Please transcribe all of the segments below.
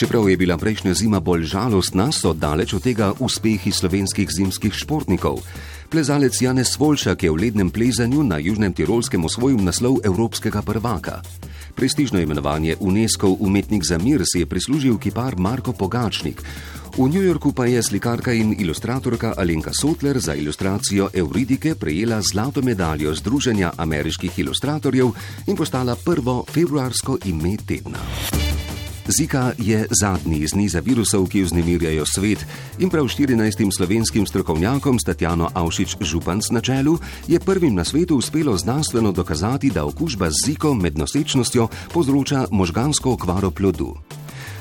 Čeprav je bila prejšnja zima bolj žalostna, so daleč od tega uspehi slovenskih zimskih športnikov. Plezalec Janez Volšak je v lednem plezanju na Južnem Tirolskem osvojil naslov evropskega prvaka. Prestižno imenovanje UNESCO umetnik za mir si je prislužil kipar Marko Pogačnik. V New Yorku pa je slikarka in ilustratorka Alenka Sotler za ilustracijo Euridike prejela zlato medaljo Združenja ameriških ilustratorjev in postala prvo februarsko ime tedna. Zika je zadnji iz niza virusov, ki vznemirjajo svet in prav 14 slovenskim strokovnjakom s Tatjano Avšič Županc na čelu je prvim na svetu uspelo znanstveno dokazati, da okužba z ziko med nosečnostjo povzroča možgansko okvaro plodu.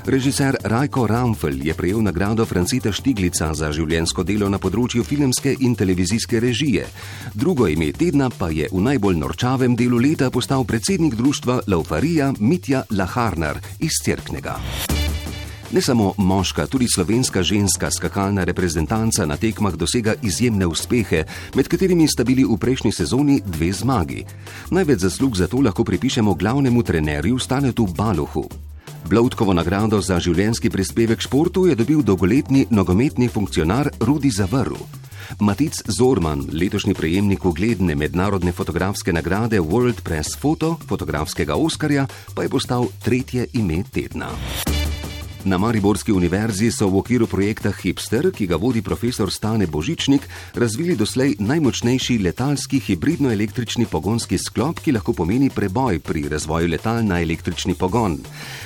Režiser Rajko Ramfel je prejel nagrado Francita Štiglica za življensko delo na področju filmske in televizijske režije. Drugo ime tedna pa je v najbolj norčavem delu leta postal predsednik društva Laufarija Mitja Laharnar iz Cerknega. Ne samo moška, tudi slovenska ženska skakalna reprezentanca na tekmah dosega izjemne uspehe, med katerimi sta bili v prejšnji sezoni dve zmagi. Največ zaslug za to lahko pripišemo glavnemu trenerju Stanetu Baluhu. Blovtkovo nagrado za življenski prispevek športu je dobil dolgoletni nogometni funkcionar Rudi Zavrl. Matic Zorman, letošnji prejemnik ugledne mednarodne fotografske nagrade World Press Photo, fotografskega Oskarja, pa je postal tretje ime tedna. Na Mariborski univerzi so v okviru projekta Hipster, ki ga vodi profesor Stane Božičnik, razvili doslej najmočnejši letalski hibridno-električni pogonski sklop, ki lahko pomeni preboj pri razvoju letal na električni pogon.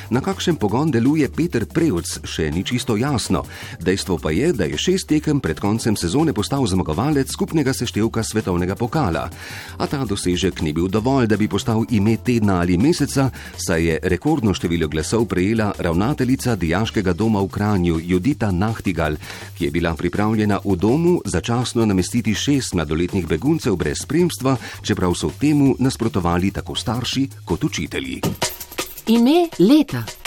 Na kakšen pogon deluje Peter Prevc, še ni čisto jasno. Dejstvo pa je, da je šest tekem pred koncem sezone postal zmagovalec skupnega seštevka svetovnega pokala. A ta dosežek ni bil dovolj, da bi postal ime tedna ali meseca, saj je rekordno število glasov prejela ravnateljica dijaškega doma v Kranju Judita Nahtigal, ki je bila pripravljena v domu začasno namestiti šest mladoletnih beguncev brez spremstva, čeprav so temu nasprotovali tako starši kot učitelji. Ime leta.